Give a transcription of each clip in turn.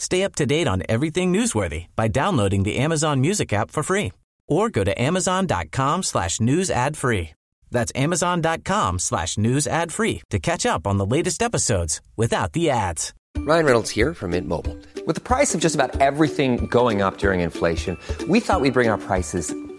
Stay up to date on everything newsworthy by downloading the Amazon Music app for free or go to amazon.com slash news ad free. That's amazon.com slash news ad free to catch up on the latest episodes without the ads. Ryan Reynolds here from Mint Mobile. With the price of just about everything going up during inflation, we thought we'd bring our prices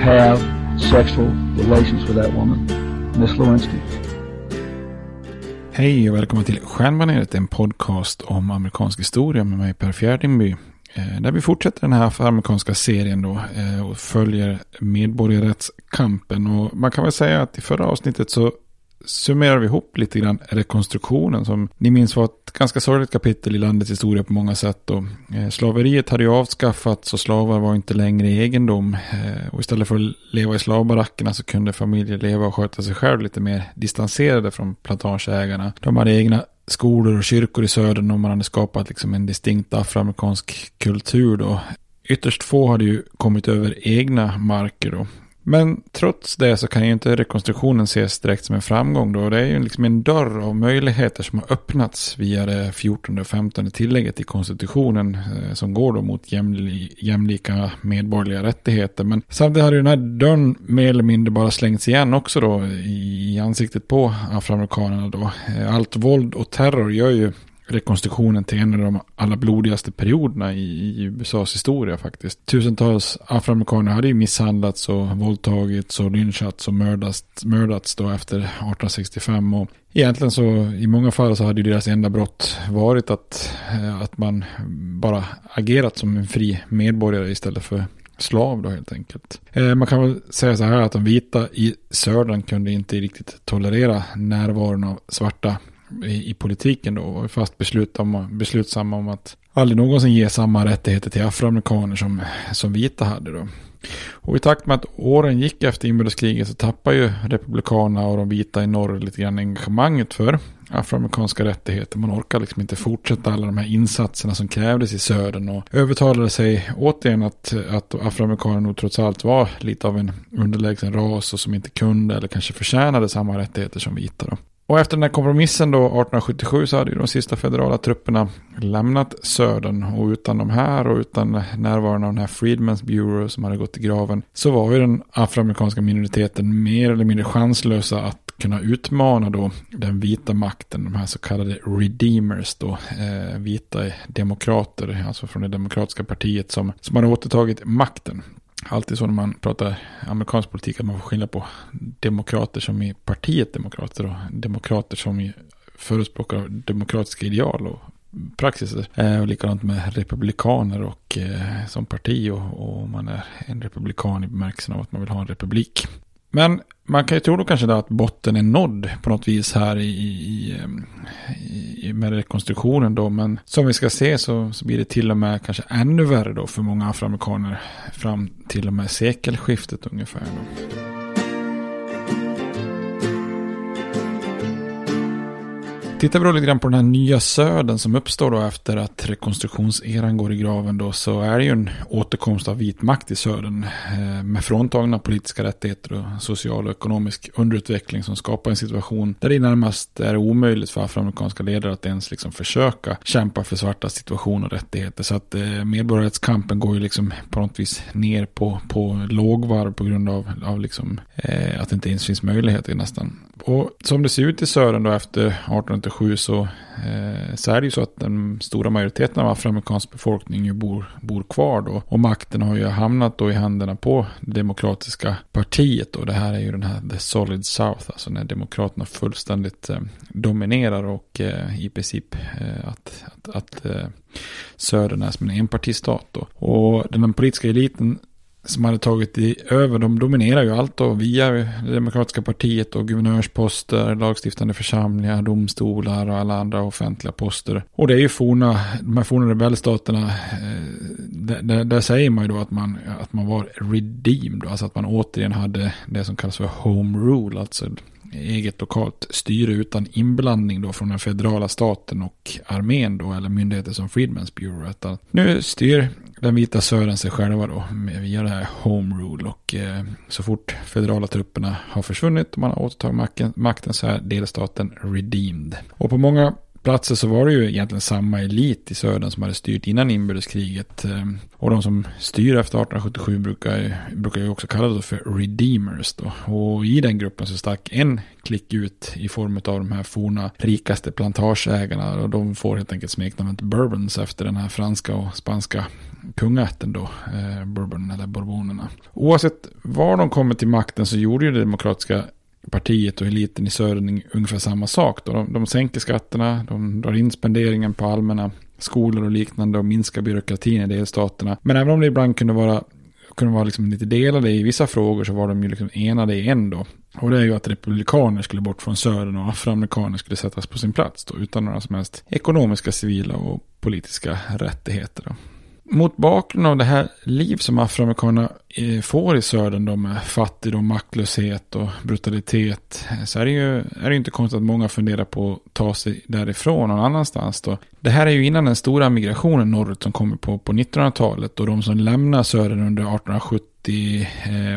have sexual relations with that woman, Miss Lewinsky. Hej och välkommen till Stjärnbaneret, en podcast om amerikansk historia med mig Per Fjärdingby. Eh, där vi fortsätter den här amerikanska serien då eh, och följer medborgarrättskampen. Och man kan väl säga att i förra avsnittet så summerar vi ihop lite grann rekonstruktionen som ni minns var ett ganska sorgligt kapitel i landets historia på många sätt. Och, eh, slaveriet hade ju avskaffats och slavar var inte längre egendom. Eh, och istället för att leva i slavbarackerna så kunde familjer leva och sköta sig själv lite mer distanserade från plantageägarna. De hade egna skolor och kyrkor i södern och man hade skapat liksom en distinkt afroamerikansk kultur då. Ytterst få hade ju kommit över egna marker då. Men trots det så kan ju inte rekonstruktionen ses direkt som en framgång då. Det är ju liksom en dörr av möjligheter som har öppnats via det 14 och 15 tillägget i konstitutionen eh, som går då mot jämli jämlika medborgerliga rättigheter. Men samtidigt hade ju den här dörren mer eller mindre bara slängts igen också då i ansiktet på afroamerikanerna då. Eh, allt våld och terror gör ju rekonstruktionen till en av de allra blodigaste perioderna i, i USAs historia faktiskt. Tusentals afroamerikaner hade ju misshandlats och våldtagits och lynchats och mördats, mördats då efter 1865. Och egentligen så i många fall så hade ju deras enda brott varit att, eh, att man bara agerat som en fri medborgare istället för slav då helt enkelt. Eh, man kan väl säga så här att de vita i södern kunde inte riktigt tolerera närvaron av svarta i, i politiken då var fast beslut om, beslutsamma om att aldrig någonsin ge samma rättigheter till afroamerikaner som, som vita hade då. Och i takt med att åren gick efter inbördeskriget så tappade ju republikanerna och de vita i norr lite grann engagemanget för afroamerikanska rättigheter. Man orkar liksom inte fortsätta alla de här insatserna som krävdes i södern och övertalade sig återigen att, att afroamerikaner nog trots allt var lite av en underlägsen ras och som inte kunde eller kanske förtjänade samma rättigheter som vita då. Och efter den här kompromissen då 1877 så hade ju de sista federala trupperna lämnat södern. Och utan de här och utan närvaron av den här Freedmen's Bureau som hade gått i graven så var ju den afroamerikanska minoriteten mer eller mindre chanslösa att kunna utmana då den vita makten, de här så kallade redeemers då, eh, vita demokrater, alltså från det demokratiska partiet som, som hade återtagit makten. Alltid så när man pratar amerikansk politik att man får skilja på demokrater som i partiet demokrater och demokrater som i förespråkar demokratiska ideal och praxiser. Eh, och likadant med republikaner och eh, som parti och, och man är en republikan i bemärkelsen av att man vill ha en republik. Men man kan ju tro då kanske att botten är nådd på något vis här i, i, i, med rekonstruktionen då. Men som vi ska se så, så blir det till och med kanske ännu värre då för många afroamerikaner fram till och med sekelskiftet ungefär. Då. Tittar vi då lite grann på den här nya södern som uppstår då efter att rekonstruktionseran går i graven då så är det ju en återkomst av vit makt i södern eh, med fråntagna politiska rättigheter och social och ekonomisk underutveckling som skapar en situation där det närmast är omöjligt för afroamerikanska ledare att ens liksom försöka kämpa för svarta situation och rättigheter så att eh, medborgarrättskampen går ju liksom på något vis ner på, på lågvarv på grund av, av liksom, eh, att det inte ens finns möjligheter nästan. Och som det ser ut i södern då efter 1897 så, eh, så är det ju så att den stora majoriteten av afroamerikansk befolkning ju bor, bor kvar då. Och makten har ju hamnat då i händerna på det demokratiska partiet. Och det här är ju den här The Solid South, alltså när demokraterna fullständigt eh, dominerar och eh, i princip eh, att, att, att eh, södern är som en enpartistat då. Och den politiska eliten som hade tagit i, över, de dominerar ju allt då via det demokratiska partiet och guvernörsposter, lagstiftande församlingar, domstolar och alla andra offentliga poster. Och det är ju forna, de här forna rebellstaterna, eh, där, där, där, säger man ju då att man, att man var redeemed, alltså att man återigen hade det som kallas för home rule, alltså eget lokalt styre utan inblandning då från den federala staten och armén då, eller myndigheter som Freedmen's Bureau. Nu styr den vita södern sig själva då via det här home rule och eh, så fort federala trupperna har försvunnit och man har återtagit makten, makten så är delstaten redeemed. Och på många platser så var det ju egentligen samma elit i södern som hade styrt innan inbördeskriget. Eh, och de som styr efter 1877 brukar, brukar ju också kallas för redeemers. Då. Och i den gruppen så stack en klick ut i form av de här forna rikaste plantageägarna. Och de får helt enkelt smeknamnet bourbons efter den här franska och spanska kungaätten då, eh, bourbon eller bourbonerna. Oavsett var de kommer till makten så gjorde ju det demokratiska partiet och eliten i södern ungefär samma sak. Då. De, de sänker skatterna, de drar in spenderingen på allmänna skolor och liknande och minskar byråkratin i delstaterna. Men även om det ibland kunde vara kunde vara liksom lite delade i vissa frågor så var de ju liksom enade i en då. Och det är ju att republikaner skulle bort från södern och afroamerikaner skulle sättas på sin plats då utan några som helst ekonomiska, civila och politiska rättigheter. Då mot bakgrund av det här liv som afroamerikanerna eh, får i södern då med fattigdom, maktlöshet och brutalitet så är det ju är det inte konstigt att många funderar på att ta sig därifrån någon annanstans då. Det här är ju innan den stora migrationen norrut som kommer på, på 1900-talet och de som lämnar södern under 1870 80,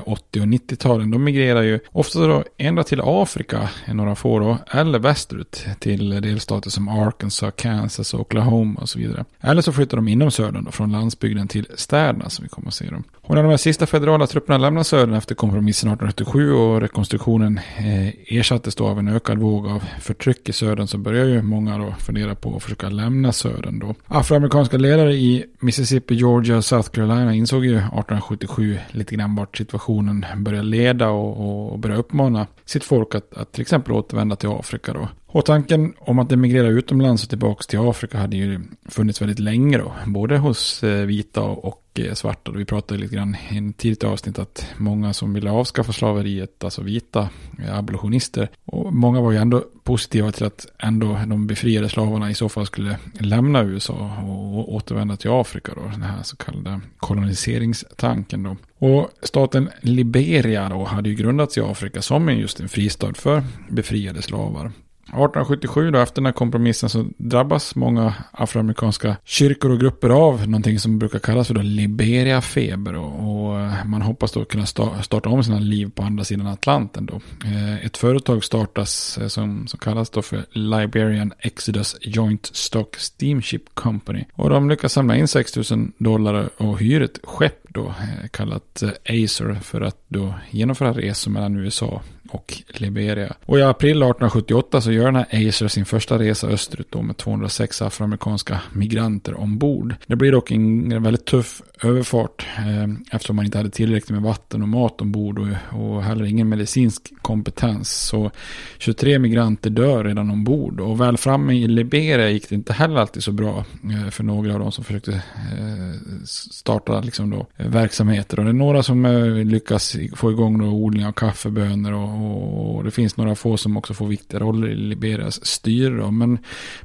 80 eh, och 90-talen, de migrerar ju ofta då ända till Afrika, några få då, eller västerut till delstater som Arkansas, Kansas, Oklahoma och så vidare. Eller så flyttar de inom södern då, från landsbygden till städerna som vi kommer att se dem. Och när de här sista federala trupperna lämnar södern efter kompromissen 1877 och rekonstruktionen eh, ersattes då av en ökad våg av förtryck i södern så börjar ju många då fundera på att försöka lämna södern då. Afroamerikanska ledare i Mississippi, Georgia och South Carolina insåg ju 1877 lite grann vart situationen börjar leda och, och börja uppmana sitt folk att, att till exempel återvända till Afrika då. Och tanken om att emigrera utomlands och tillbaka till Afrika hade ju funnits väldigt länge då. Både hos eh, vita och svarta. Vi pratade lite grann i en tidigt avsnitt att många som ville avskaffa slaveriet, alltså vita abolitionister. Och många var ju ändå positiva till att ändå de befriade slavarna i så fall skulle lämna USA och återvända till Afrika då. Den här så kallade koloniseringstanken då. Och staten Liberia då hade ju grundats i Afrika som just en fristad för befriade slavar. 1877 då, efter den här kompromissen så drabbas många afroamerikanska kyrkor och grupper av någonting som brukar kallas för då Liberia-feber. Och, och, eh, man hoppas då kunna starta om sina liv på andra sidan Atlanten då. Eh, ett företag startas eh, som, som kallas då för Liberian Exodus Joint Stock Steamship Company. Och de lyckas samla in 6 000 dollar och hyr ett skepp då kallat Acer för att då genomföra resor mellan USA och Liberia. Och i april 1878 så gör den här Acer sin första resa österut då med 206 afroamerikanska migranter ombord. Det blir dock en väldigt tuff överfart eh, eftersom man inte hade tillräckligt med vatten och mat ombord och, och heller ingen medicinsk kompetens. Så 23 migranter dör redan ombord och väl framme i Liberia gick det inte heller alltid så bra eh, för några av dem som försökte eh, starta liksom då, eh, verksamheter. Och det är några som eh, lyckas få igång då odling av kaffebönor och, och, det finns några få som också får viktiga roller i Liberias styre. Men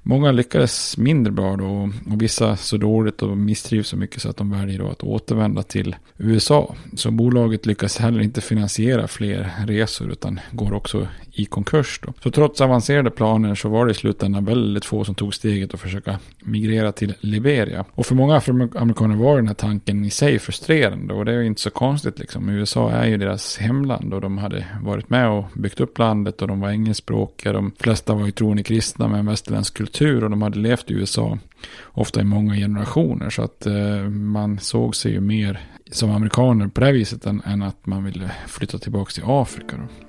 många lyckades mindre bra då och vissa så dåligt och misstrivs så mycket så att de väljer då att återvända till USA. Så bolaget lyckas heller inte finansiera fler resor utan går också i konkurs. Då. Så trots avancerade planer så var det i slutändan väldigt få som tog steget att försöka migrera till Liberia. Och för många afroamerikaner var den här tanken i sig frustrerande och det är ju inte så konstigt liksom. USA är ju deras hemland och de hade varit med och byggt upp landet och de var engelskspråkiga. De flesta var ju troende kristna med en västerländsk kultur och de hade levt i USA ofta i många generationer. Så att eh, man såg sig ju mer som amerikaner på det viset än, än att man ville flytta tillbaka till Afrika. Då.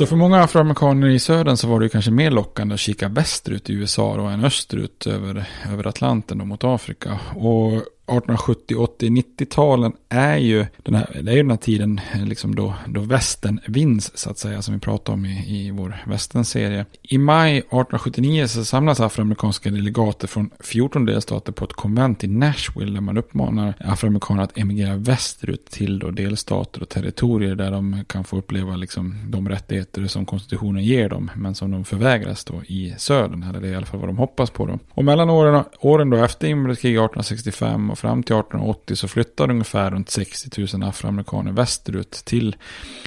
Så för många afroamerikaner i södern så var det kanske mer lockande att kika västerut i USA då än österut över, över Atlanten då mot Afrika. Och 1870, 80, 90-talen är ju den här, det är ju den här tiden eh, liksom då, då västern vinns så att säga som vi pratade om i, i vår västernserie. I maj 1879 så samlas afroamerikanska delegater från 14 delstater på ett konvent i Nashville där man uppmanar afroamerikaner att emigrera västerut till då delstater och territorier där de kan få uppleva liksom de rättigheter som konstitutionen ger dem men som de förvägras då i södern, eller det är i alla fall vad de hoppas på då. Och mellan åren, åren då efter inbördeskriget 1865 och fram till 1880 så flyttade ungefär runt 60 000 afroamerikaner västerut till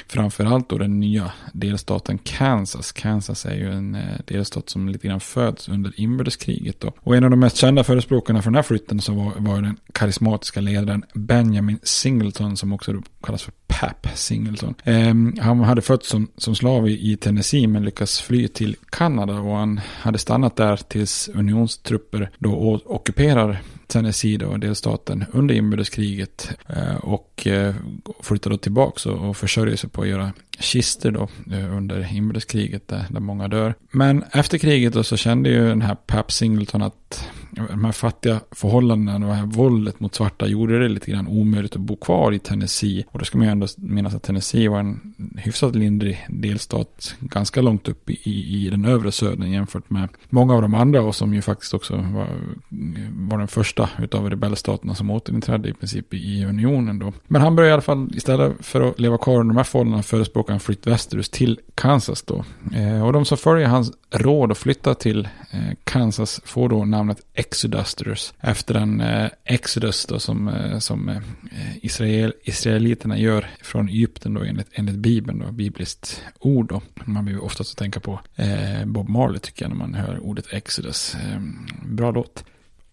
framförallt då den nya delstaten Kansas. Kansas är ju en eh, delstat som lite grann föds under inbördeskriget då. Och en av de mest kända förespråkarna för den här flytten så var, var den karismatiska ledaren Benjamin Singleton som också kallas för Pap Singleton. Eh, han hade fötts som, som slav i Tennessee men lyckats fly till Kanada och han hade stannat där tills unionstrupper då ockuperar Tennessee då, delstaten under inbördeskriget eh, och eh, flyttade då tillbaka och försörjer sig på att göra kister då eh, under inbördeskriget där, där många dör. Men efter kriget då så kände ju den här Pap Singleton att eh, de här fattiga förhållandena och det här våldet mot svarta gjorde det lite grann omöjligt att bo kvar i Tennessee. Och då ska man ju ändå minnas att Tennessee var en hyfsat lindrig delstat ganska långt upp i, i den övre södern jämfört med många av de andra och som ju faktiskt också var, eh, var den första utav rebellstaterna som återinträdde i princip i unionen då. Men han började i alla fall istället för att leva kvar under de här förhållandena förespråka en flytt västerut till Kansas då. Eh, och de som följer hans råd att flytta till eh, Kansas får då namnet Exodusters. Efter den eh, Exodus då som, eh, som eh, Israel, Israeliterna gör från Egypten då enligt, enligt Bibeln då, bibliskt ord då. Man vill oftast tänka på eh, Bob Marley tycker jag när man hör ordet Exodus. Eh, bra låt.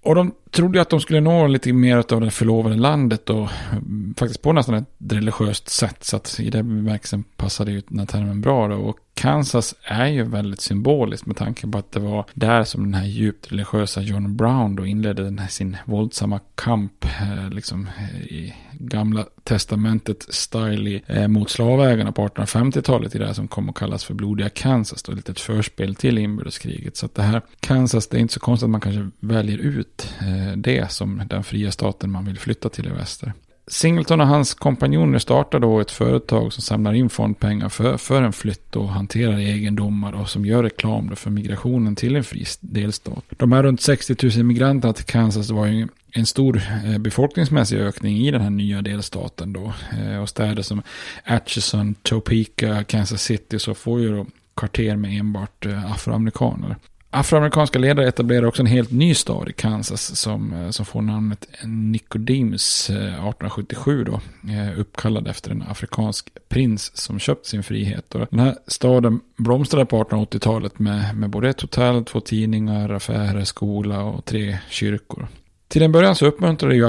Och de trodde ju att de skulle nå lite mer av det förlovade landet och mm, faktiskt på nästan ett religiöst sätt. Så att i den bemärkelsen passade ju den här termen bra då. Och Kansas är ju väldigt symboliskt med tanke på att det var där som den här djupt religiösa John Brown då inledde den här sin våldsamma kamp eh, liksom i gamla testamentet style eh, mot slavägarna på 1850-talet i det här som kom att kallas för blodiga Kansas då, lite ett förspel till inbördeskriget. Så att det här Kansas, det är inte så konstigt att man kanske väljer ut eh, det som den fria staten man vill flytta till i väster. Singleton och hans kompanjoner startar då ett företag som samlar in fondpengar för, för en flytt och hanterar egendomar och som gör reklam för migrationen till en fri delstat. De här runt 60 000 migranterna till Kansas var ju en stor eh, befolkningsmässig ökning i den här nya delstaten då. Eh, och städer som Atchison, Topeka, Kansas City så får ju då kvarter med enbart eh, afroamerikaner. Afroamerikanska ledare etablerar också en helt ny stad i Kansas som, eh, som får namnet Nicodemus eh, 1877 då. Eh, uppkallad efter en afrikansk prins som köpt sin frihet. Och den här staden blomstrade på 1880-talet med, med både ett hotell, två tidningar, affärer, skola och tre kyrkor. Till en början så uppmuntrade ju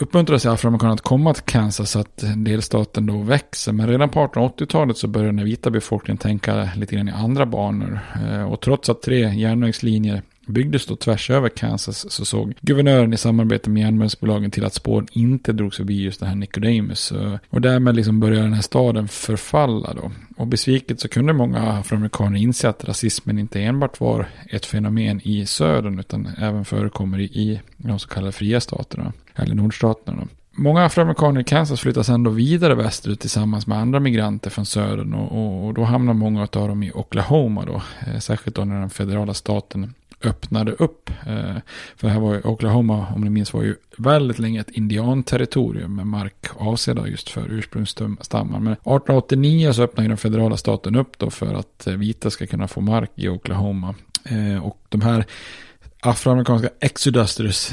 uppmuntrades afroamerikaner att komma till Kansas så att delstaten då växer. Men redan på 1880-talet så började den vita befolkningen tänka lite grann i andra banor. Eh, och trots att tre järnvägslinjer byggdes då tvärs över Kansas så såg guvernören i samarbete med järnvägsbolagen till att spåren inte drogs förbi just det här Nicodemus. Eh, och därmed liksom började den här staden förfalla då. Och besviket så kunde många afroamerikaner inse att rasismen inte enbart var ett fenomen i södern utan även förekommer i de så kallade fria staterna, eller nordstaterna. Då. Många afroamerikaner i Kansas flyttas ändå vidare västerut tillsammans med andra migranter från södern och, och, och då hamnar många av dem i Oklahoma då, eh, särskilt då när den federala staten öppnade upp. Eh, för för här var ju Oklahoma, om ni minns, var ju väldigt länge ett indianterritorium med mark avsedda just för ursprungsstammar. Men 1889 så öppnade den federala staten upp då för att eh, vita ska kunna få mark i Oklahoma. Eh, och de här afroamerikanska exodusters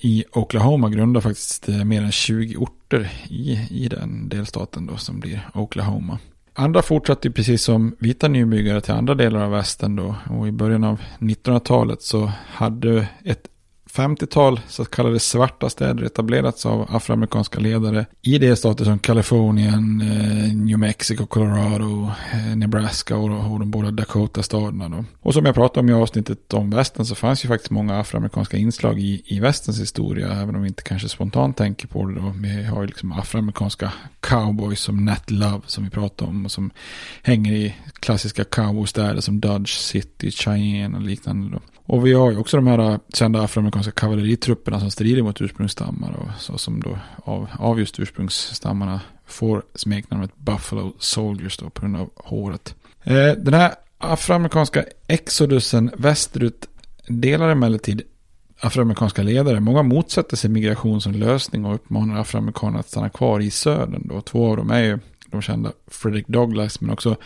i Oklahoma grundar faktiskt mer än 20 orter i, i den delstaten då som blir Oklahoma. Andra fortsatte precis som vita nybyggare till andra delar av västern då. Och i början av 1900-talet så hade ett 50-tal så kallade svarta städer etablerats av afroamerikanska ledare i delstater som Kalifornien, eh, New Mexico, Colorado, eh, Nebraska och, de båda Dakota-staderna. Och som jag pratade om i avsnittet om västern så fanns ju faktiskt många afroamerikanska inslag i, i västerns historia, även om vi inte kanske spontant tänker på det då. Vi har ju liksom afroamerikanska cowboys som Nat Love som vi pratade om och som hänger i klassiska cowboystäder som Dodge City, Cheyenne och liknande då. Och vi har ju också de här äh, kända afroamerikanska kavalleritrupperna som strider mot ursprungsstammar och så som då av, av just ursprungsstammarna får smeknamnet Buffalo Soldiers då på grund av håret. Eh, den här afroamerikanska exodusen västerut delar emellertid afroamerikanska ledare. Många motsätter sig migration som lösning och uppmanar afroamerikaner att stanna kvar i södern. Då. Två av dem är ju de kända Frederick Douglass men också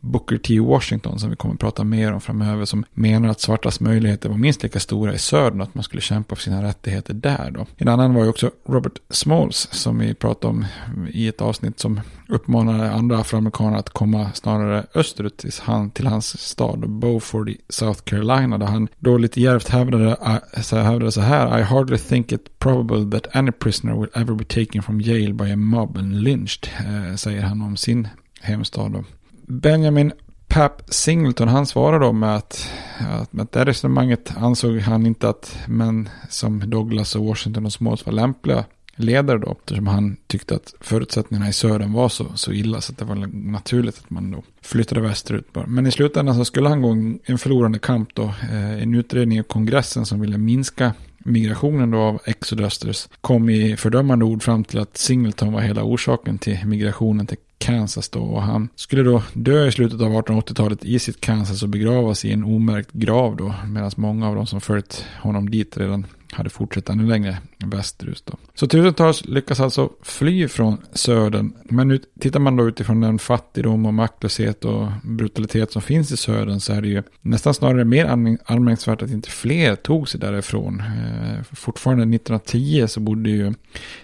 Booker T. Washington som vi kommer att prata mer om framöver som menar att svartas möjligheter var minst lika stora i södern och att man skulle kämpa för sina rättigheter där då. En annan var ju också Robert Smalls som vi pratade om i ett avsnitt som uppmanade andra afroamerikaner att komma snarare österut till, han, till hans stad Beaufort i South Carolina där han då lite djärvt hävdade, äh, så hävdade så här I hardly think it probable that any prisoner will ever be taken from jail by a mob and lynched, eh, säger han om sin hemstad då. Benjamin Pap Singleton, han svarade då med att, att med det resonemanget ansåg han inte att män som Douglas och Washington och Smalls var lämpliga ledare då. Eftersom han tyckte att förutsättningarna i södern var så, så illa så att det var naturligt att man då flyttade västerut. Men i slutändan så skulle han gå en förlorande kamp då. Eh, en utredning i kongressen som ville minska migrationen då av exodusters kom i fördömande ord fram till att Singleton var hela orsaken till migrationen till Kansas då. Och han skulle då dö i slutet av 1880-talet i sitt Kansas och begravas i en omärkt grav då. Medan många av de som följt honom dit redan hade fortsatt ännu längre västerut. Då. Så tusentals lyckas alltså fly från södern. Men nu, tittar man då utifrån den fattigdom och maktlöshet och brutalitet som finns i södern så är det ju nästan snarare mer anmärkningsvärt att inte fler tog sig därifrån. Eh, fortfarande 1910 så bodde ju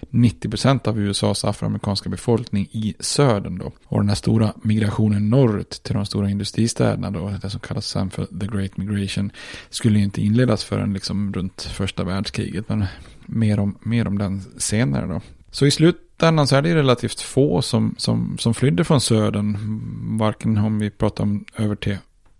90% av USAs afroamerikanska befolkning i södern då. Och den här stora migrationen norrut till de stora industristäderna då, det som kallas sen för the great migration, skulle ju inte inledas förrän liksom runt första världskriget. Men mer om, mer om den senare då. Så i slutändan så är det relativt få som, som, som flydde från södern. Varken om vi pratar om över till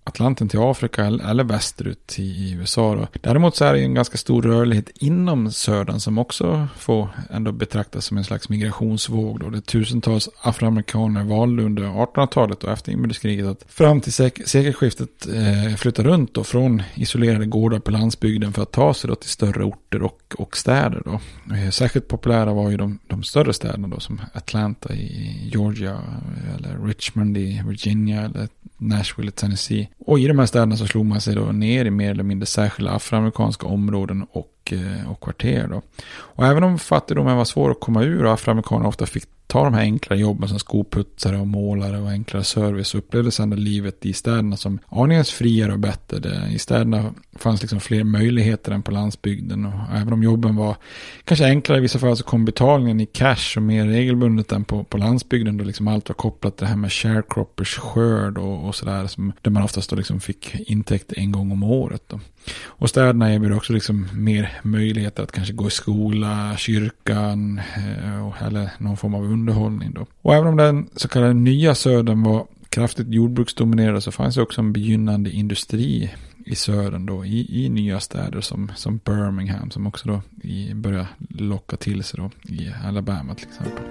Atlanten till Afrika eller västerut till USA. Då. Däremot så är det en ganska stor rörlighet inom södern som också får ändå betraktas som en slags migrationsvåg. Då. Det tusentals afroamerikaner valde under 1800-talet och efter inbördeskriget att fram till sek sekelskiftet eh, flytta runt då, från isolerade gårdar på landsbygden för att ta sig då till större orter och, och städer. Då. Eh, särskilt populära var ju de, de större städerna då, som Atlanta i Georgia eh, eller Richmond i Virginia eller Nashville i Tennessee. Och i de här städerna så slog man sig då ner i mer eller mindre särskilda afroamerikanska områden och, eh, och kvarter. Då. Och även om fattigdomen var svår att komma ur och afroamerikaner ofta fick ta de här enklare jobben som skoputsare och målare och enklare service och upplevdes ändå livet i städerna som aningens friare och bättre. Det, I städerna fanns liksom fler möjligheter än på landsbygden och även om jobben var kanske enklare i vissa fall så kom betalningen i cash och mer regelbundet än på, på landsbygden då liksom allt var kopplat till det här med sharecroppers skörd och, och sådär där man oftast då liksom fick intäkt en gång om året. Då. Och städerna erbjuder också liksom mer möjligheter att kanske gå i skola, kyrkan eh, eller någon form av underhållning. Då. Och även om den så kallade nya södern var kraftigt jordbruksdominerad så fanns det också en begynnande industri i södern då, i, i nya städer som, som Birmingham, som också då i, började locka till sig då i Alabama till exempel.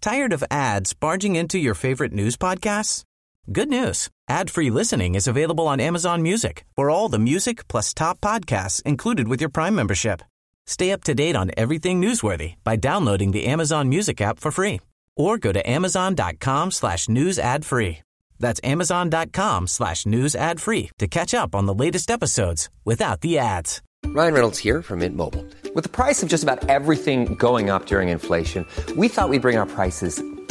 Tired of ads barging into your favorite news podcasts? Good news. Ad-free listening is available on Amazon Music for all the music plus top podcasts included with your Prime membership. Stay up to date on everything newsworthy by downloading the Amazon Music app for free or go to amazon.com slash news ad free. That's amazon.com slash news ad free to catch up on the latest episodes without the ads. Ryan Reynolds here from Mint Mobile. With the price of just about everything going up during inflation, we thought we'd bring our prices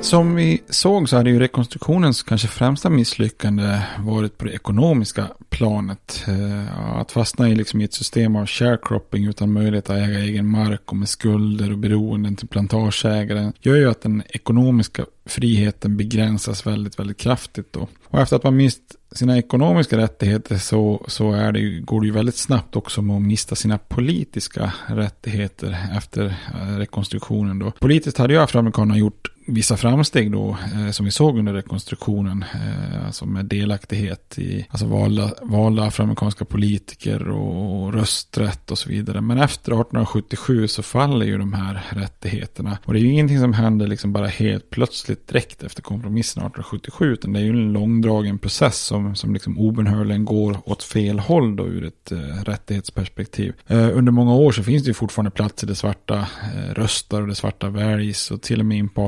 Som vi såg så hade ju rekonstruktionens kanske främsta misslyckande varit på det ekonomiska planet. Eh, att fastna i, liksom i ett system av sharecropping utan möjlighet att äga egen mark och med skulder och beroenden till plantageägaren gör ju att den ekonomiska friheten begränsas väldigt, väldigt kraftigt då. Och efter att man mist sina ekonomiska rättigheter så, så är det ju, går det ju väldigt snabbt också med att mista sina politiska rättigheter efter eh, rekonstruktionen då. Politiskt hade ju afroamerikanerna gjort vissa framsteg då, eh, som vi såg under rekonstruktionen, eh, alltså med delaktighet i alltså valda, valda afroamerikanska politiker och, och rösträtt och så vidare. Men efter 1877 så faller ju de här rättigheterna. Och det är ju ingenting som händer liksom bara helt plötsligt direkt efter kompromissen 1877, utan det är ju en långdragen process som, som liksom obenhörligen går åt fel håll då ur ett eh, rättighetsperspektiv. Eh, under många år så finns det ju fortfarande platser där svarta eh, röstar och det svarta väljs och till och med in på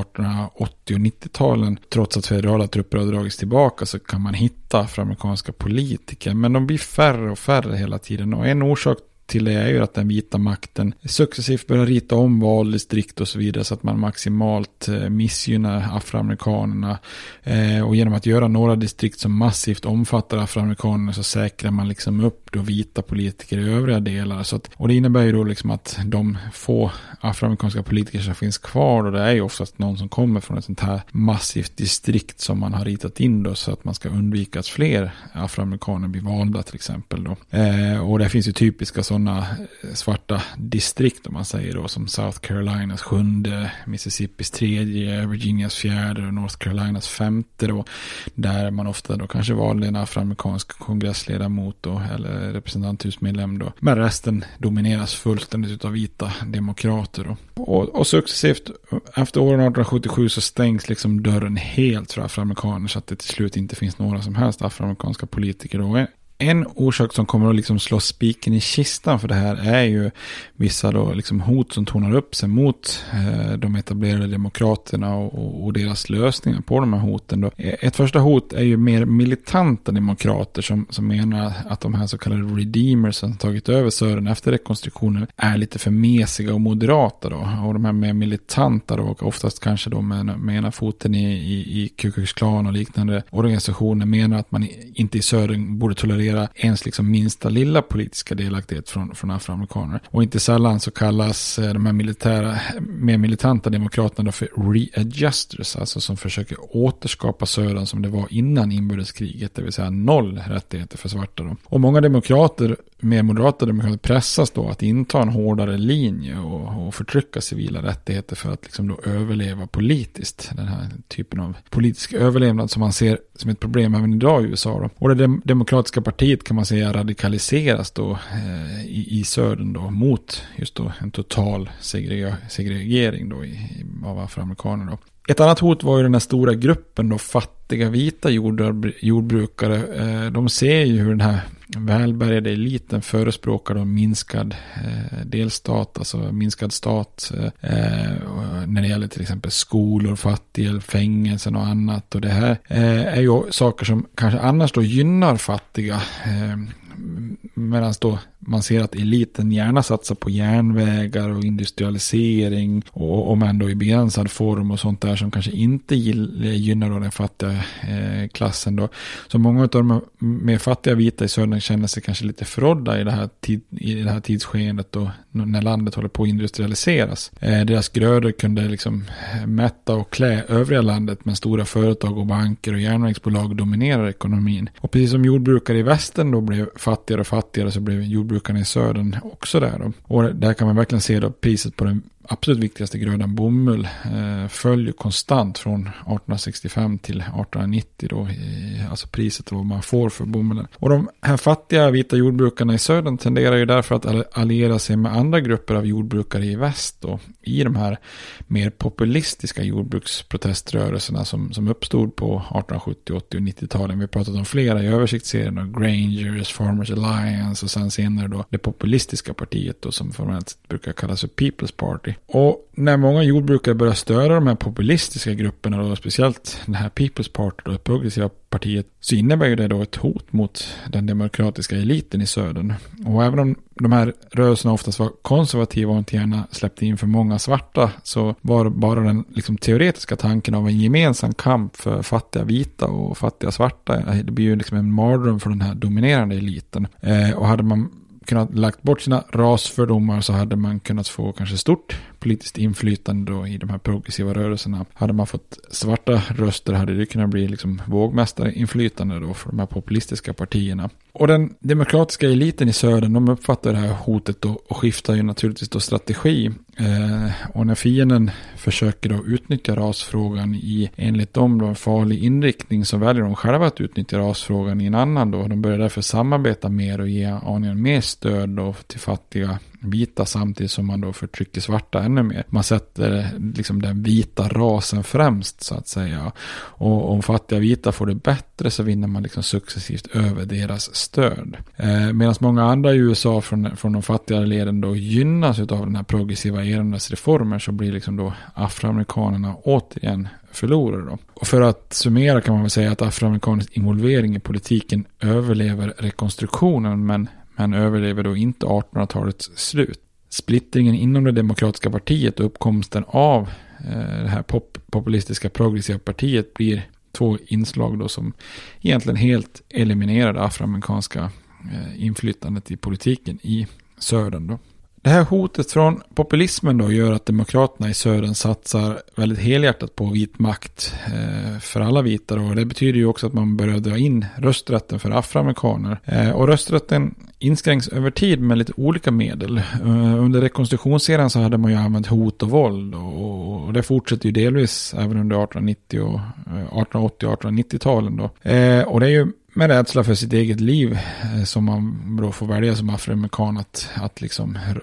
80 och 90-talen, trots att federala trupper har dragits tillbaka så kan man hitta afroamerikanska politiker. Men de blir färre och färre hela tiden och en orsak till det är ju att den vita makten successivt börjar rita om valdistrikt och så vidare så att man maximalt eh, missgynnar afroamerikanerna. Eh, och genom att göra några distrikt som massivt omfattar afroamerikanerna så säkrar man liksom upp då vita politiker i övriga delar. Så att, och det innebär ju då liksom att de få afroamerikanska politiker som finns kvar, och det är ju oftast någon som kommer från ett sånt här massivt distrikt som man har ritat in då så att man ska undvika att fler afroamerikaner blir valda till exempel då. Eh, och det finns ju typiska sådana eh, svarta distrikt om man säger då som South Carolinas sjunde, Mississippis tredje, Virginias fjärde och North Carolinas femte då. Där man ofta då kanske valde en afroamerikansk kongressledamot då eller representanthusmedlem då. Men resten domineras fullständigt av vita demokrater då. Och, och successivt efter åren 1877 så stängs liksom dörren helt för afroamerikaner så att det till slut inte finns några som helst afroamerikanska politiker då en orsak som kommer att liksom slå spiken i kistan för det här är ju vissa då liksom hot som tonar upp sig mot eh, de etablerade demokraterna och, och, deras lösningar på de här hoten. Då. Eh, ett första hot är ju mer militanta demokrater som, som menar att de här så kallade redeemers som tagit över Sören efter rekonstruktionen är lite för mesiga och moderata då. Och de här mer militanta då, och oftast kanske då med, med ena foten i, i, i Ku Klux Klan och liknande organisationer menar att man inte i Sören borde tolerera ens liksom minsta lilla politiska delaktighet från, från afroamerikaner. Och inte sällan så kallas eh, de här militära, mer militanta demokraterna för readjusters, alltså som försöker återskapa södern som det var innan inbördeskriget, det vill säga noll rättigheter för svarta. Då. Och många demokrater, mer moderata demokrater, pressas då att inta en hårdare linje och, och förtrycka civila rättigheter för att liksom då överleva politiskt. Den här typen av politisk överlevnad som man ser som ett problem även idag i USA. Då. Och det demokratiska partiet kan man säga radikaliseras då eh, i, i södern då mot just då en total segreg segregering då i, av afroamerikaner då. Ett annat hot var ju den här stora gruppen då fattiga vita jordbrukare. Eh, de ser ju hur den här välbärgade eliten förespråkar då minskad eh, delstat, alltså minskad stat eh, när det gäller till exempel skolor, fattighjälp, fängelsen och annat. Och det här är ju saker som kanske annars då gynnar fattiga. Medan då man ser att eliten gärna satsar på järnvägar och industrialisering och om ändå i begränsad form och sånt där som kanske inte gynnar då den fattiga eh, klassen då. Så många av de mer fattiga vita i södern känner sig kanske lite förrådda i det här, tid, i det här tidsskedet då när landet håller på att industrialiseras. Eh, deras grödor kunde liksom eh, mätta och klä övriga landet men stora företag och banker och järnvägsbolag dominerar ekonomin. Och precis som jordbrukare i västern då blev fattigare och fattigare så blev jordbrukarna i södern också där. Då. Och där kan man verkligen se då priset på den absolut viktigaste grödan bomull eh, följer konstant från 1865 till 1890 då, i, alltså priset vad man får för bomullen. Och de här fattiga vita jordbrukarna i södern tenderar ju därför att alliera sig med andra grupper av jordbrukare i väst då, i de här mer populistiska jordbruksproteströrelserna som, som uppstod på 1870, 80 och 90-talen. Vi har pratat om flera i översiktsserien, då, Grangers, Farmers Alliance och sen senare då det populistiska partiet då, som formellt brukar kallas för People's Party. Och när många jordbrukare börjar störa de här populistiska grupperna, då, speciellt det här People's Party, det progressiva partiet, så innebär ju det då ett hot mot den demokratiska eliten i södern. Och även om de här rörelserna oftast var konservativa och inte gärna släppte in för många svarta, så var bara den liksom, teoretiska tanken av en gemensam kamp för fattiga vita och fattiga svarta, eh, det blir ju liksom en mardröm för den här dominerande eliten. Eh, och hade man kunnat lagt bort sina rasfördomar så hade man kunnat få kanske stort politiskt inflytande då i de här progressiva rörelserna. Hade man fått svarta röster hade det kunnat bli liksom vågmästarinflytande då för de här populistiska partierna. Och den demokratiska eliten i södern, de uppfattar det här hotet då och skiftar ju naturligtvis då strategi. Eh, och när fienden försöker då utnyttja rasfrågan i enligt dem då en farlig inriktning så väljer de själva att utnyttja rasfrågan i en annan då. De börjar därför samarbeta mer och ge aningen mer stöd då till fattiga vita samtidigt som man då förtrycker svarta ännu mer. Man sätter liksom den vita rasen främst så att säga. Och om fattiga vita får det bättre så vinner man liksom successivt över deras stöd. Eh, Medan många andra i USA från, från de fattigare leden då gynnas av den här progressiva erandets reformer så blir liksom då afroamerikanerna återigen förlorare. Då. Och för att summera kan man väl säga att afroamerikansk involvering i politiken överlever rekonstruktionen men men överlever då inte 1800-talets slut. Splittringen inom det demokratiska partiet och uppkomsten av eh, det här pop populistiska progressiva partiet blir två inslag då som egentligen helt eliminerar det afroamerikanska eh, inflytandet i politiken i södern. Då. Det här hotet från populismen då gör att demokraterna i södern satsar väldigt helhjärtat på vit makt eh, för alla vita. Då. Det betyder ju också att man börjar dra in rösträtten för afroamerikaner. Eh, och rösträtten inskränks över tid med lite olika medel. Eh, under rekonstruktionsserien så hade man ju använt hot och våld. Och, det fortsätter ju delvis även under 1890 och 1880 och 1890-talen då. Och det är ju med rädsla för sitt eget liv eh, som man då får välja som afroamerikan att, att liksom eh,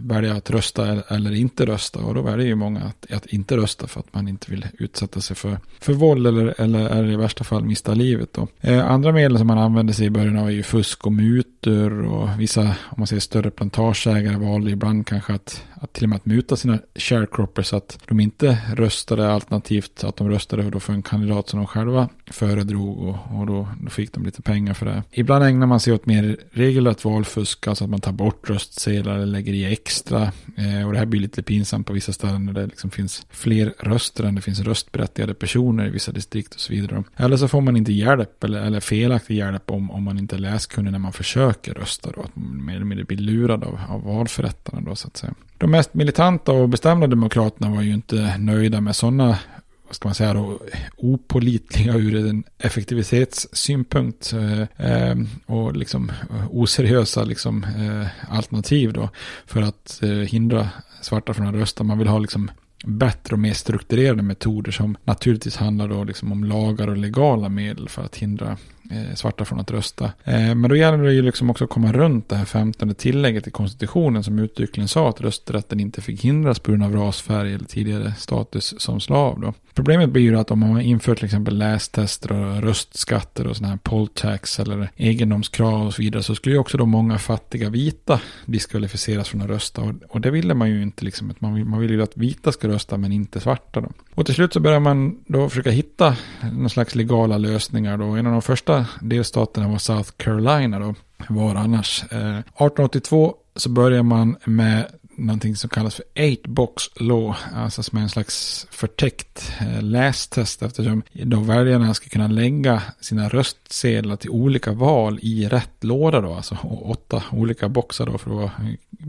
välja att rösta eller inte rösta. Och då väljer ju många att, att inte rösta för att man inte vill utsätta sig för, för våld eller, eller, eller i värsta fall mista livet. Då. Eh, andra medel som man använde sig i början av är ju fusk och mutor och vissa, om man säger större plantageägare valde ibland kanske att, att till och med att muta sina sharecroppers så att de inte röstade alternativt att de röstade då för en kandidat som de själva föredrog och, och då, då fick de lite pengar för det. Ibland ägnar man sig åt mer regelrätt valfusk, alltså att man tar bort röstsedlar eller lägger i extra. Eh, och det här blir lite pinsamt på vissa ställen när det liksom finns fler röster än det finns röstberättigade personer i vissa distrikt och så vidare. Eller så får man inte hjälp eller, eller felaktig hjälp om, om man inte är läskunnig när man försöker rösta då. Att man mer eller mindre blir lurad av, av valförrättarna då så att säga. De mest militanta och bestämda demokraterna var ju inte nöjda med sådana vad ska man säga då, opolitliga ur en effektivitetssynpunkt eh, eh och liksom eh, oseriösa liksom, eh, alternativ då för att eh, hindra svarta från att rösta. Man vill ha liksom bättre och mer strukturerade metoder som naturligtvis handlar då liksom om lagar och legala medel för att hindra Eh, svarta från att rösta. Eh, men då gäller det ju liksom också att komma runt det här femtonde tillägget i konstitutionen som uttryckligen sa att rösträtten inte fick hindras på grund av rasfärg eller tidigare status som slav. Då. Problemet blir ju att om man inför till exempel lästester och röstskatter och sådana här poll tax eller egendomskrav och så vidare så skulle ju också då många fattiga vita diskvalificeras från att rösta och, och det ville man ju inte liksom. Man vill, man vill ju att vita ska rösta men inte svarta då. Och till slut så börjar man då försöka hitta någon slags legala lösningar då. En av de första delstaterna var South Carolina då. var annars. Eh, 1882 så börjar man med någonting som kallas för 8 box law. Alltså som är en slags förtäckt eh, lästest eftersom då väljarna ska kunna lägga sina röstsedlar till olika val i rätt låda då. Alltså åtta olika boxar då för att vara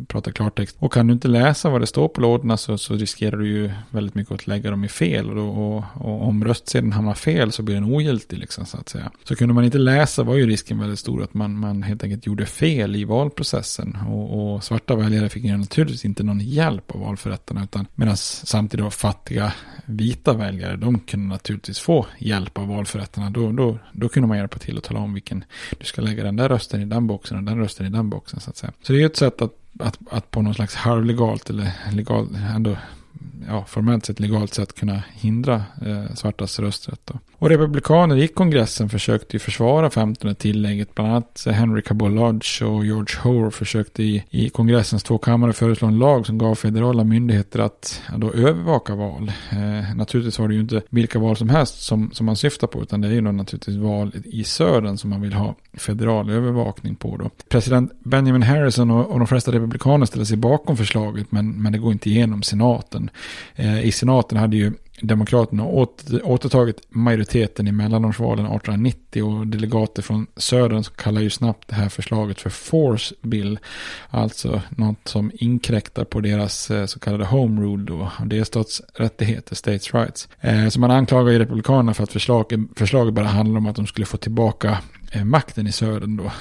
prata klartext. Och kan du inte läsa vad det står på lådorna så, så riskerar du ju väldigt mycket att lägga dem i fel. Och, då, och, och om röstsedeln hamnar fel så blir den ogiltig liksom så att säga. Så kunde man inte läsa var ju risken väldigt stor att man, man helt enkelt gjorde fel i valprocessen. Och, och svarta väljare fick ju naturligtvis inte någon hjälp av valförrättarna. Utan medan samtidigt då fattiga vita väljare, de kunde naturligtvis få hjälp av valförrättarna. Då, då, då kunde man hjälpa till att tala om vilken, du ska lägga den där rösten i den boxen och den rösten i den boxen så att säga. Så det är ju ett sätt att att, att på någon slags halvlegalt eller legalt, ändå ja, formellt sett legalt sätt kunna hindra eh, svartas rösträtt. Då. Och republikaner i kongressen försökte ju försvara 15 tillägget. Bland annat Henry Cabot Lodge och George Hoare försökte i, i kongressens två kammare föreslå en lag som gav federala myndigheter att ja, då övervaka val. Eh, naturligtvis var det ju inte vilka val som helst som, som man syftar på. Utan det är ju då naturligtvis val i södern som man vill ha federal övervakning på. Då. President Benjamin Harrison och, och de flesta republikaner ställer sig bakom förslaget. Men, men det går inte igenom senaten. Eh, I senaten hade ju Demokraterna återtagit majoriteten i mellanårsvalen 1890 och delegater från södern kallar ju snabbt det här förslaget för force bill. Alltså något som inkräktar på deras eh, så kallade home rule då, delstatsrättigheter, states rights. Eh, så man anklagar ju republikanerna för att förslaget, förslaget bara handlar om att de skulle få tillbaka makten i södern då.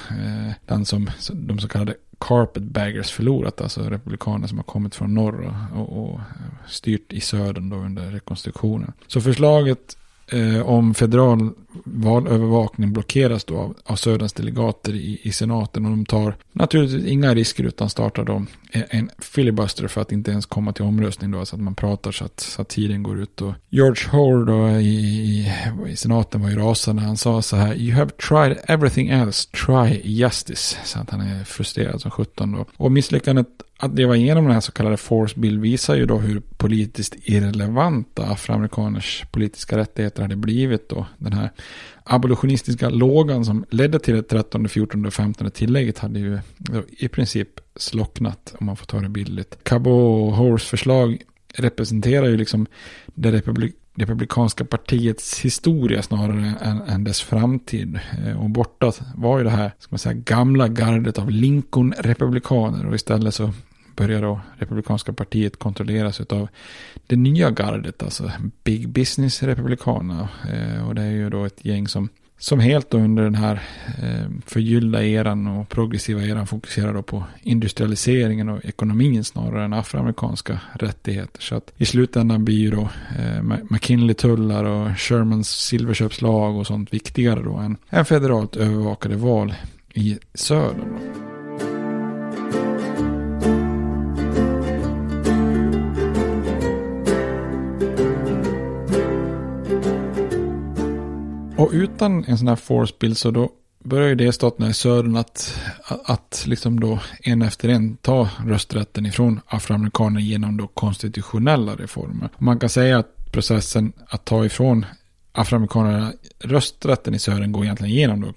Den som de så kallade carpetbaggers förlorat, alltså republikaner som har kommit från norr och, och, och styrt i södern då under rekonstruktionen. Så förslaget eh, om federal valövervakning blockeras då av, av Söderns delegater i, i senaten och de tar naturligtvis inga risker utan startar då en filibuster för att inte ens komma till omröstning då så att man pratar så att, så att tiden går ut. Och George Hoare då i, i, i senaten var ju rasande. Han sa så här You have tried everything else, try justice. Så att han är frustrerad som sjutton då. Och misslyckandet att leva igenom den här så kallade force bill visar ju då hur politiskt irrelevanta afroamerikaners politiska rättigheter hade blivit då. Den här abolitionistiska lågan som ledde till det 13, 14 och 15 tillägget hade ju i princip slocknat om man får ta det bildligt. Cabo Hores förslag representerar ju liksom det republik republikanska partiets historia snarare än, än, dess framtid. Eh, och borta var ju det här, ska man säga, gamla gardet av Lincoln-republikaner och istället så börjar då republikanska partiet kontrolleras av det nya gardet, alltså Big Business-republikanerna. Eh, och det är ju då ett gäng som, som helt under den här eh, förgyllda eran och progressiva eran fokuserar då på industrialiseringen och ekonomin snarare än afroamerikanska rättigheter. Så att i slutändan blir ju då eh, McKinley-tullar och Shermans silverköpslag och sånt viktigare då än, än federalt övervakade val i södern. Och utan en sån här force-bild så då börjar ju delstaterna i södern att, att, liksom då en efter en ta rösträtten ifrån afroamerikaner genom då konstitutionella reformer. Och man kan säga att processen att ta ifrån afroamerikanerna rösträtten i södern går egentligen igenom då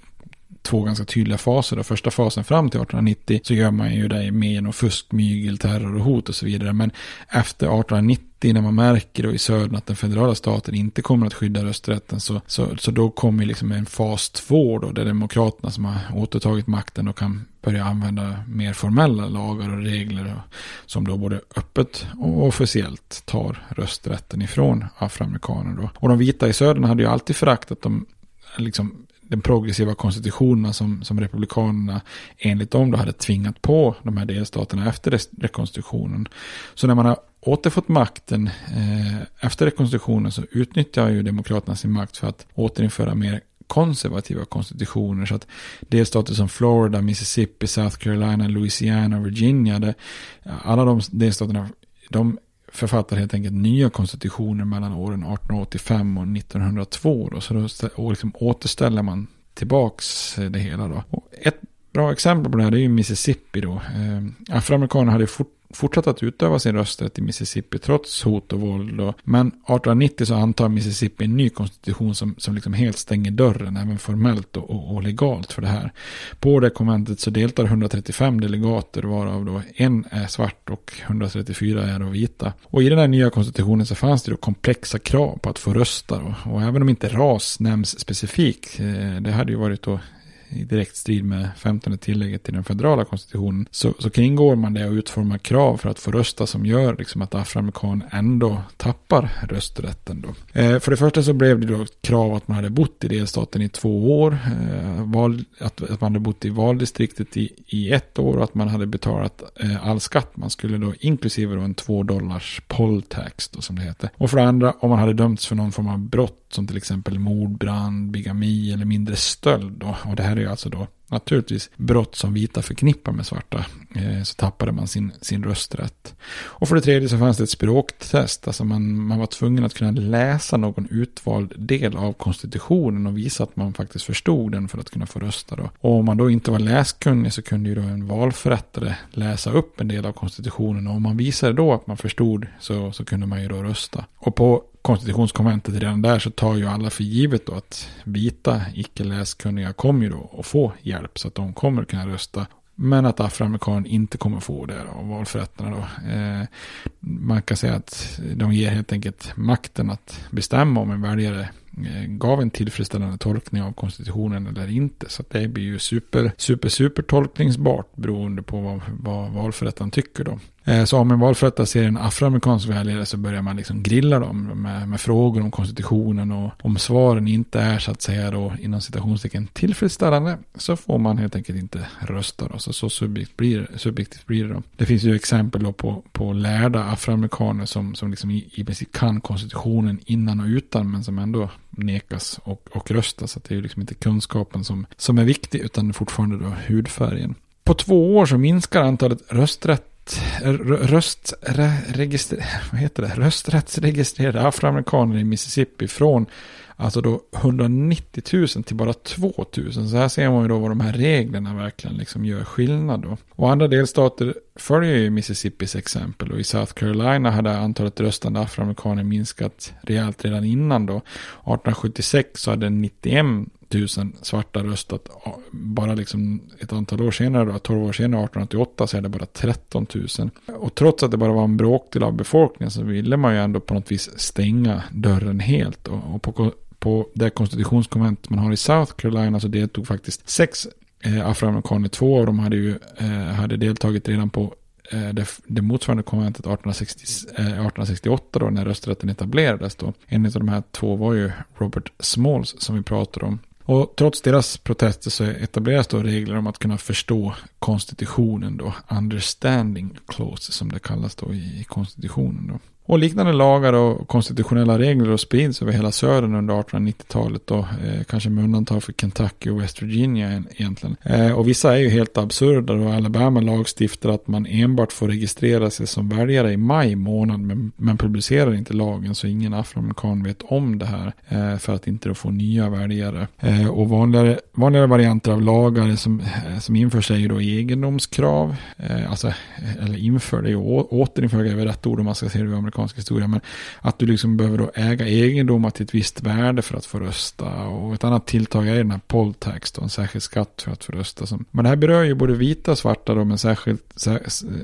två ganska tydliga faser. Då. Första fasen fram till 1890 så gör man ju det med genom fusk, mygel, terror och hot och så vidare. Men efter 1890 när man märker då i södern att den federala staten inte kommer att skydda rösträtten så, så, så då kommer liksom en fas två då där demokraterna som har återtagit makten och kan börja använda mer formella lagar och regler som då både öppet och officiellt tar rösträtten ifrån afroamerikaner då. Och de vita i södern hade ju alltid föraktat de liksom den progressiva konstitutionen som, som republikanerna enligt dem då hade tvingat på de här delstaterna efter rekonstruktionen. Så när man har återfått makten eh, efter rekonstruktionen så utnyttjar ju demokraterna sin makt för att återinföra mer konservativa konstitutioner. Så att delstater som Florida, Mississippi, South Carolina, Louisiana Virginia, det, alla de delstaterna, de författar helt enkelt nya konstitutioner mellan åren 1885 och 1902. Då, så då och liksom återställer man tillbaks det hela. Då. Och ett bra exempel på det här är ju Mississippi då. Eh, afroamerikaner hade fort fortsatte att utöva sin rösträtt i Mississippi trots hot och våld. Och, men 1890 så antar Mississippi en ny konstitution som, som liksom helt stänger dörren, även formellt och, och, och legalt för det här. På det konventet så deltar 135 delegater, varav då en är svart och 134 är då vita. Och i den här nya konstitutionen så fanns det då komplexa krav på att få rösta. Då. Och även om inte ras nämns specifikt, eh, det hade ju varit då i direkt strid med 15 tillägget till den federala konstitutionen så, så kringgår man det och utformar krav för att få rösta som gör liksom att afroamerikan ändå tappar rösträtten. Då. Eh, för det första så blev det då krav att man hade bott i delstaten i två år, eh, val, att, att, man hade bott i valdistriktet i, i ett år och att man hade betalat eh, all skatt. Man skulle då inklusive då en två dollars poll tax då, som det heter. Och för det andra om man hade dömts för någon form av brott som till exempel mordbrand, bigami eller mindre stöld. Då. Och det här är alltså då naturligtvis brott som vita förknippar med svarta. Eh, så tappade man sin, sin rösträtt. Och för det tredje så fanns det ett språktest. Alltså man, man var tvungen att kunna läsa någon utvald del av konstitutionen och visa att man faktiskt förstod den för att kunna få rösta. Då. Och om man då inte var läskunnig så kunde ju då en valförrättare läsa upp en del av konstitutionen. Och om man visade då att man förstod så, så kunde man ju då rösta. Och på konstitutionskonventet redan där så tar ju alla för givet då att vita icke läskunniga kommer ju då att få hjälp så att de kommer kunna rösta. Men att afroamerikaner inte kommer få det av valförrättarna då. Eh, man kan säga att de ger helt enkelt makten att bestämma om en väljare eh, gav en tillfredsställande tolkning av konstitutionen eller inte. Så det blir ju super, super, super tolkningsbart beroende på vad, vad valförrättaren tycker då. Eh, så om en valförrättare ser en afroamerikansk väljare så börjar man liksom grilla dem med, med, frågor om konstitutionen och om svaren inte är så att säga då inom citationstecken tillfredsställande så får man helt enkelt inte rösta då. Så, så subjekt blir, subjektivt blir det då. Det finns ju exempel då på, på lärda afroamerikaner som, som liksom i, i princip kan konstitutionen innan och utan men som ändå nekas och, och rösta. Så det är ju liksom inte kunskapen som, som är viktig utan fortfarande då hudfärgen. På två år så minskar antalet rösträtt röstregister, vad heter det? rösträttsregistrerade afroamerikaner i Mississippi från alltså då 190 000 till bara 2 000. Så här ser man ju då vad de här reglerna verkligen liksom gör skillnad då. Och andra delstater följer ju Mississippis exempel och i South Carolina hade antalet röstande afroamerikaner minskat rejält redan innan då. 1876 så hade 91 000 svarta röstat bara liksom ett antal år senare, då, 12 år senare, 1888, så är det bara 13 000. Och trots att det bara var en bråkdel av befolkningen så ville man ju ändå på något vis stänga dörren helt. Och, och på, på det konstitutionskonvent man har i South Carolina så deltog faktiskt sex eh, afroamerikaner, två av dem hade ju eh, hade deltagit redan på eh, det, det motsvarande konventet 1860, eh, 1868 då när rösträtten etablerades då. En av de här två var ju Robert Smalls som vi pratade om. Och trots deras protester så etableras då regler om att kunna förstå konstitutionen då. Understanding clause som det kallas då i konstitutionen då. Och liknande lagar och konstitutionella regler och sprids över hela södern under 1890-talet. Och, eh, kanske med undantag för Kentucky och West Virginia egentligen. Eh, och vissa är ju helt absurda. Och Alabama lagstiftar att man enbart får registrera sig som väljare i maj månad. Men, men publicerar inte lagen så ingen afroamerikan vet om det här. Eh, för att inte då få nya väljare. Eh, och vanligare, vanligare varianter av lagar som, eh, som införs är ju då egendomskrav. Eh, alltså, eller inför, det är ju återinför är väl rätt ord om man ska se det ur amerikansk amerikansk historia. Men att du liksom behöver då äga egendomar till ett visst värde för att få rösta. Och ett annat tilltag är den här poll tax, då, en särskild skatt för att få rösta. Men det här berör ju både vita och svarta då, men särskilt,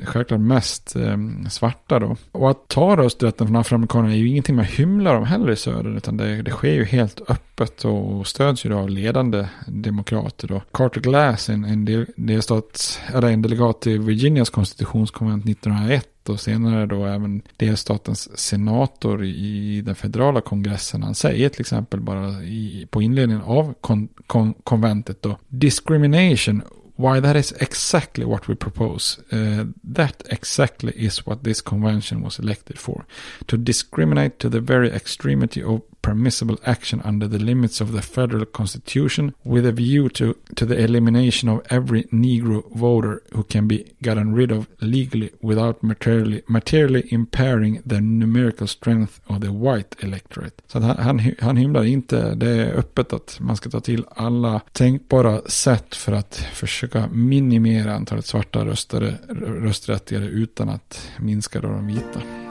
självklart mest eh, svarta då. Och att ta rösträtten från afroamerikanerna är ju ingenting man hymlar om heller i södern, utan det, det sker ju helt öppet och stöds ju då av ledande demokrater då. Carter Glass, en, en, del, delstats, eller en delegat till Virginias konstitutionskonvent 1901, och senare då även delstatens senator i den federala kongressen. Han säger till exempel bara i, på inledningen av kon, kon, konventet då. Discrimination Why that is exactly what we propose. Uh, that exactly is what this convention was elected for. To discriminate to the very extremity of permissible action under the limits of the federal constitution with a view to, to the elimination of every negro voter who can be gotten rid of legally without materially, materially impairing the numerical strength of the white electorate. Så han, han, han hymlar inte, det är öppet att man ska ta till alla tänkbara sätt för att försöka minimera antalet svarta röstare, rösträttigare utan att minska de vita.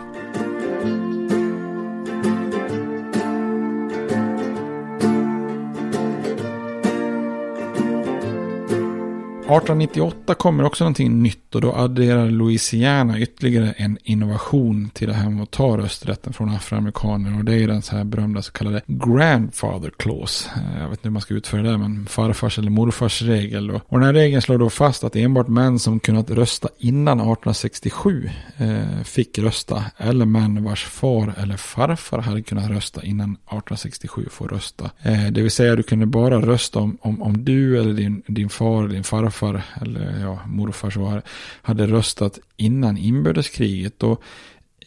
1898 kommer också någonting nytt och då adderar Louisiana ytterligare en innovation till det här med att ta rösträtten från afroamerikaner. Och det är den så här berömda så kallade grandfather clause. Eh, jag vet inte hur man ska utföra det, men farfars eller morfars regel. Då. Och den här regeln slår då fast att enbart män som kunnat rösta innan 1867 eh, fick rösta. Eller män vars far eller farfar hade kunnat rösta innan 1867 får rösta. Eh, det vill säga du kunde bara rösta om, om, om du eller din, din far eller din farfar farfar, eller ja, morfar så, hade röstat innan inbördeskriget. Och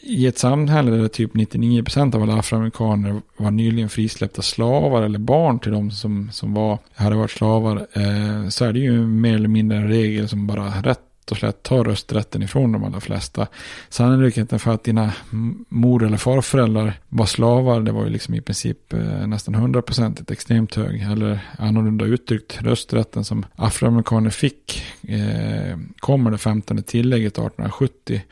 i ett samhälle där typ 99% av alla afroamerikaner var nyligen frisläppta slavar eller barn till de som, som var, hade varit slavar, eh, så är det ju mer eller mindre en regel som bara rätt och slätt tar rösträtten ifrån de allra flesta. Sannolikheten för att dina mor eller farföräldrar var slavar, det var ju liksom i princip eh, nästan 100% extremt hög. Eller annorlunda uttryckt, rösträtten som afroamerikaner fick eh, kommer det 15 tillägget 1870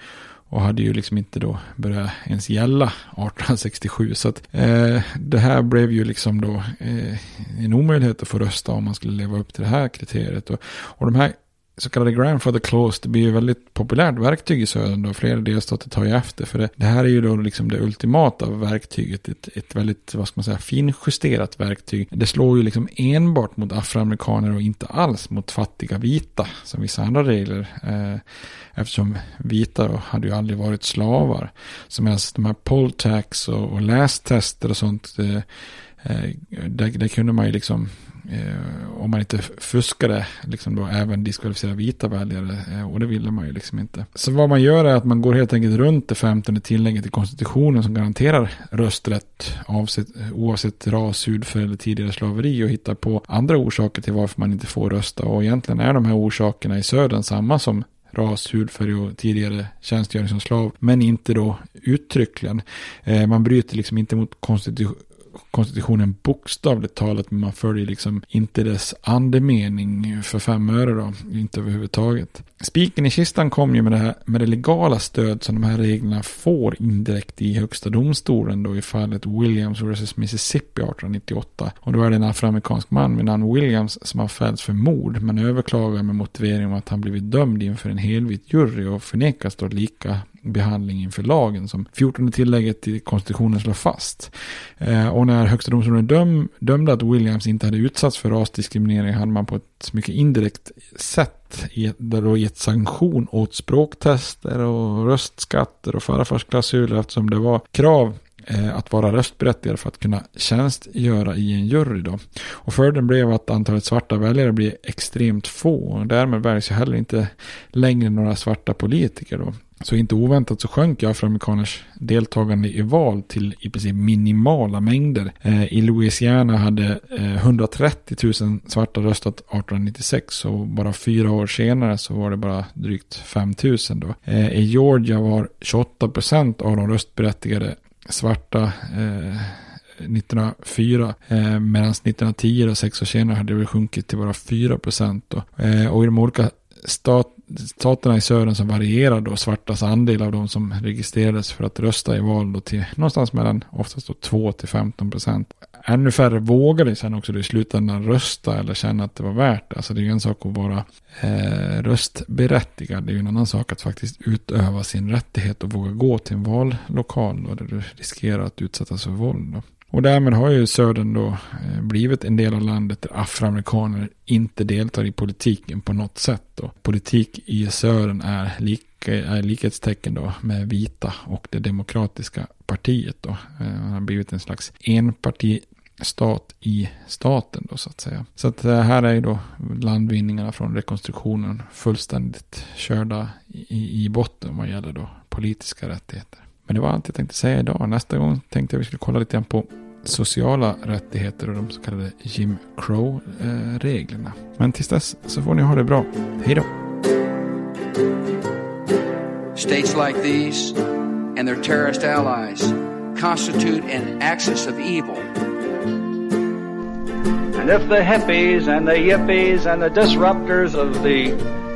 och hade ju liksom inte då börjat ens gälla 1867. Så att eh, det här blev ju liksom då eh, en omöjlighet att få rösta om man skulle leva upp till det här kriteriet. Och, och de här så kallade grandfather clause, det blir ju väldigt populärt verktyg i södern och flera delstater tar ju efter. För det, det här är ju då liksom det ultimata verktyget, ett, ett väldigt, vad ska man säga, finjusterat verktyg. Det slår ju liksom enbart mot afroamerikaner och inte alls mot fattiga vita, som vissa andra regler. Eh, eftersom vita då hade ju aldrig varit slavar. Så medan de här poll tax och, och lästester och sånt, eh, Eh, där, där kunde man ju liksom eh, om man inte fuskade, liksom då även diskvalificera vita väljare. Eh, och det ville man ju liksom inte. Så vad man gör är att man går helt enkelt runt det 15 tillägget i konstitutionen som garanterar rösträtt avsett, oavsett ras, hudfärg eller tidigare slaveri och hittar på andra orsaker till varför man inte får rösta. Och egentligen är de här orsakerna i södern samma som ras, hudfärg och tidigare tjänstgöring som slav. Men inte då uttryckligen. Eh, man bryter liksom inte mot konstitutionen konstitutionen bokstavligt talat, men man följer liksom inte dess andemening för fem öre då, inte överhuvudtaget. Spiken i kistan kom ju med det, här, med det legala stöd som de här reglerna får indirekt i högsta domstolen då i fallet Williams vs Mississippi 1898. Och då är det en afroamerikansk man vid namn Williams som har fällts för mord men överklagar med motivering om att han blivit dömd inför en helvit jury och förnekas då lika behandling inför lagen som 14 tillägget i konstitutionen slår fast. Eh, och när högsta domstolen döm, dömde att Williams inte hade utsatts för rasdiskriminering hade man på ett mycket indirekt sätt där då gett sanktion åt språktester och röstskatter och förarförsklausuler eftersom det var krav eh, att vara röstberättigad för att kunna tjänstgöra i en jury. Då. Och följden blev att antalet svarta väljare blir extremt få. Och därmed väljs ju heller inte längre några svarta politiker. Då. Så inte oväntat så sjönk afroamerikaners deltagande i val till i princip minimala mängder. Eh, I Louisiana hade eh, 130 000 svarta röstat 1896 och bara fyra år senare så var det bara drygt 5 000 då. Eh, I Georgia var 28 procent av de röstberättigade svarta 1904. Eh, Medan 1910, och sex år senare, hade det sjunkit till bara 4 procent. Eh, och i de olika stat, staterna i södern som varierar då svartas andel av de som registrerades för att rösta i val då till någonstans mellan oftast då 2 till 15 procent. Ännu färre vågade sen också då i slutändan rösta eller känna att det var värt det. Alltså det är ju en sak att vara eh, röstberättigad. Det är ju en annan sak att faktiskt utöva sin rättighet och våga gå till en vallokal då, där du riskerar att utsättas för våld. Då. Och därmed har ju södern då eh, blivit en del av landet där afroamerikaner inte deltar i politiken på något sätt. Då. Politik i södern är, lik, är likhetstecken då med vita och det demokratiska partiet. Då. Eh, det har blivit en slags enpartistat i staten då så att säga. Så att eh, här är ju då landvinningarna från rekonstruktionen fullständigt körda i, i botten vad gäller då politiska rättigheter. Men det var allt jag tänkte säga idag. Nästa gång tänkte jag vi skulle kolla lite grann på sociala rättigheter och de så kallade Jim Crow-reglerna. Men tills dess så får ni ha det bra. Hej då! States like these and their terrorist allies constitute an axis of evil. And if the hippies and the yippies and the disruptors of the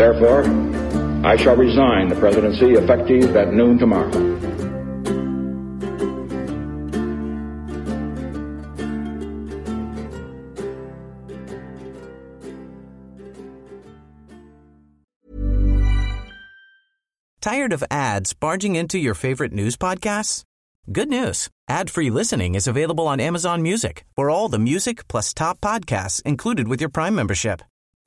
Therefore, I shall resign the presidency effective at noon tomorrow. Tired of ads barging into your favorite news podcasts? Good news. Ad-free listening is available on Amazon Music for all the music plus top podcasts included with your Prime membership.